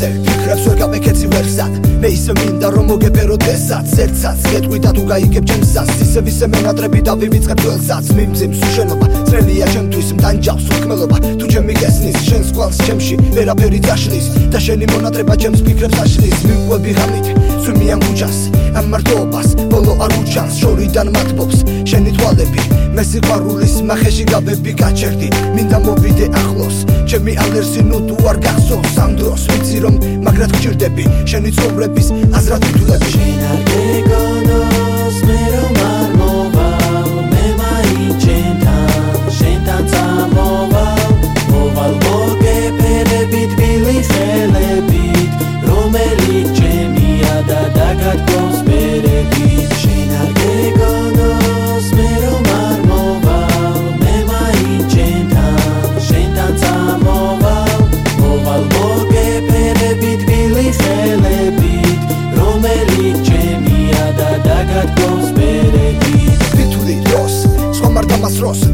ისე ფიქრებს ვერ გამეკეცი ვერსად მე ისე მინდა რომ მოგებერო დღესაც ერთსაც გეტყვიდა თუ გაიგებ ჩემსაც ისე ვისე მენატრები და ვივიწყებ თველსაც მიმძიმს უშენობა წრელია ჩემთვის მდანჯავს უთქმელობა თუ ჩემი გესნის შენს კვალს ჩემში ვერაფერი დაშლის და შენი მონატრება ჩემს ფიქრებს აშლის. მიყვები ღამით სვიმიან ქუჩას ამ მარტოობას ბოლო არ უჩანს შორიდან მათბობს შენი თვალები მე სიყვარულის მახეში გაბები გაჩერდი. მინდა მოვიდე ახლოს ჩემი ალერსი ნუ თუ არ გახსოვს ამ დროს. ვიცი რომ მაგრად გჭირდები შენი ცხოვრების აზრად თულები შენ არ გეგონოს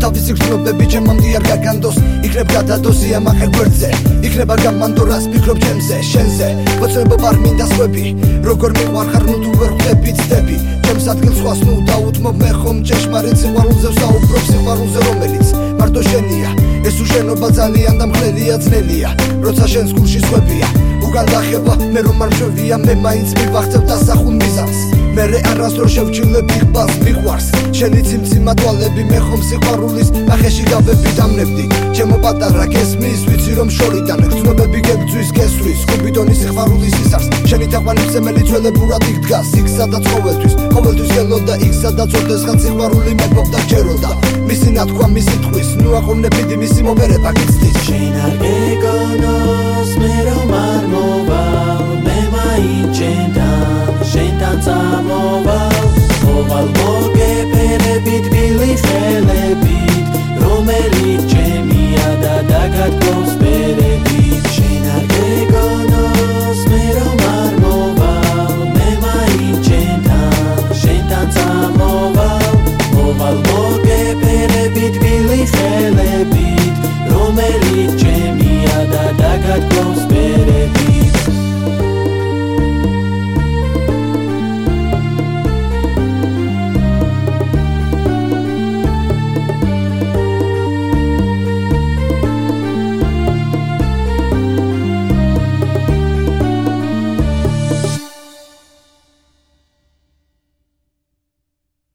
თავისი გრძნობები ჩემამდე არ გაგანდოს იქნებ გადადოსია მახერ გვერდზე იქნება გამანდორას ფიქრობ ჩემზე შენზე. მოწრებობ არ მინდა სხვები როგორ მიყვარხარ ნუ თუ ვერ ხვდები ცდები ჩემს ადგილს სხვას ნუ დაუთმობ მე ხომ ჭეშმარიტ სიყვარულზე ვსაუბრობ სიყვარულზე რომელიც მარტო შენია. ეს უშენობა ძალიან და მხელია ძნელია როცა შენს გულში სხვებია უკან დახება მე რომ არ მშვენია მე მაინც მივახცევ დასახულ მიზანს მე არასდროს შევჩილებ იხბალს მიყვარს. შენი ციმციმა თვალები მე ხომ სიყვარულის ნახეში გავები დამნებდი. ჩემო პატარა გესმის ვიცი რომ შორიდან გრძნობები გებძვის გესვრის კუბიდონის სიყვარულის ისარს. შენი თაყვანი ძემელი ძველებურად იქ დგას იქ სადაც ყოველთვის ყოველთვის გელოდა იქ სადაც ოდესღაც სიყვარული მეფობდა ჩეროდა მისი ნათქვა მისი თხვის ნუ აყოვნებიდი მისი მომერება გიცდის. შენ არ გეგონოს that close.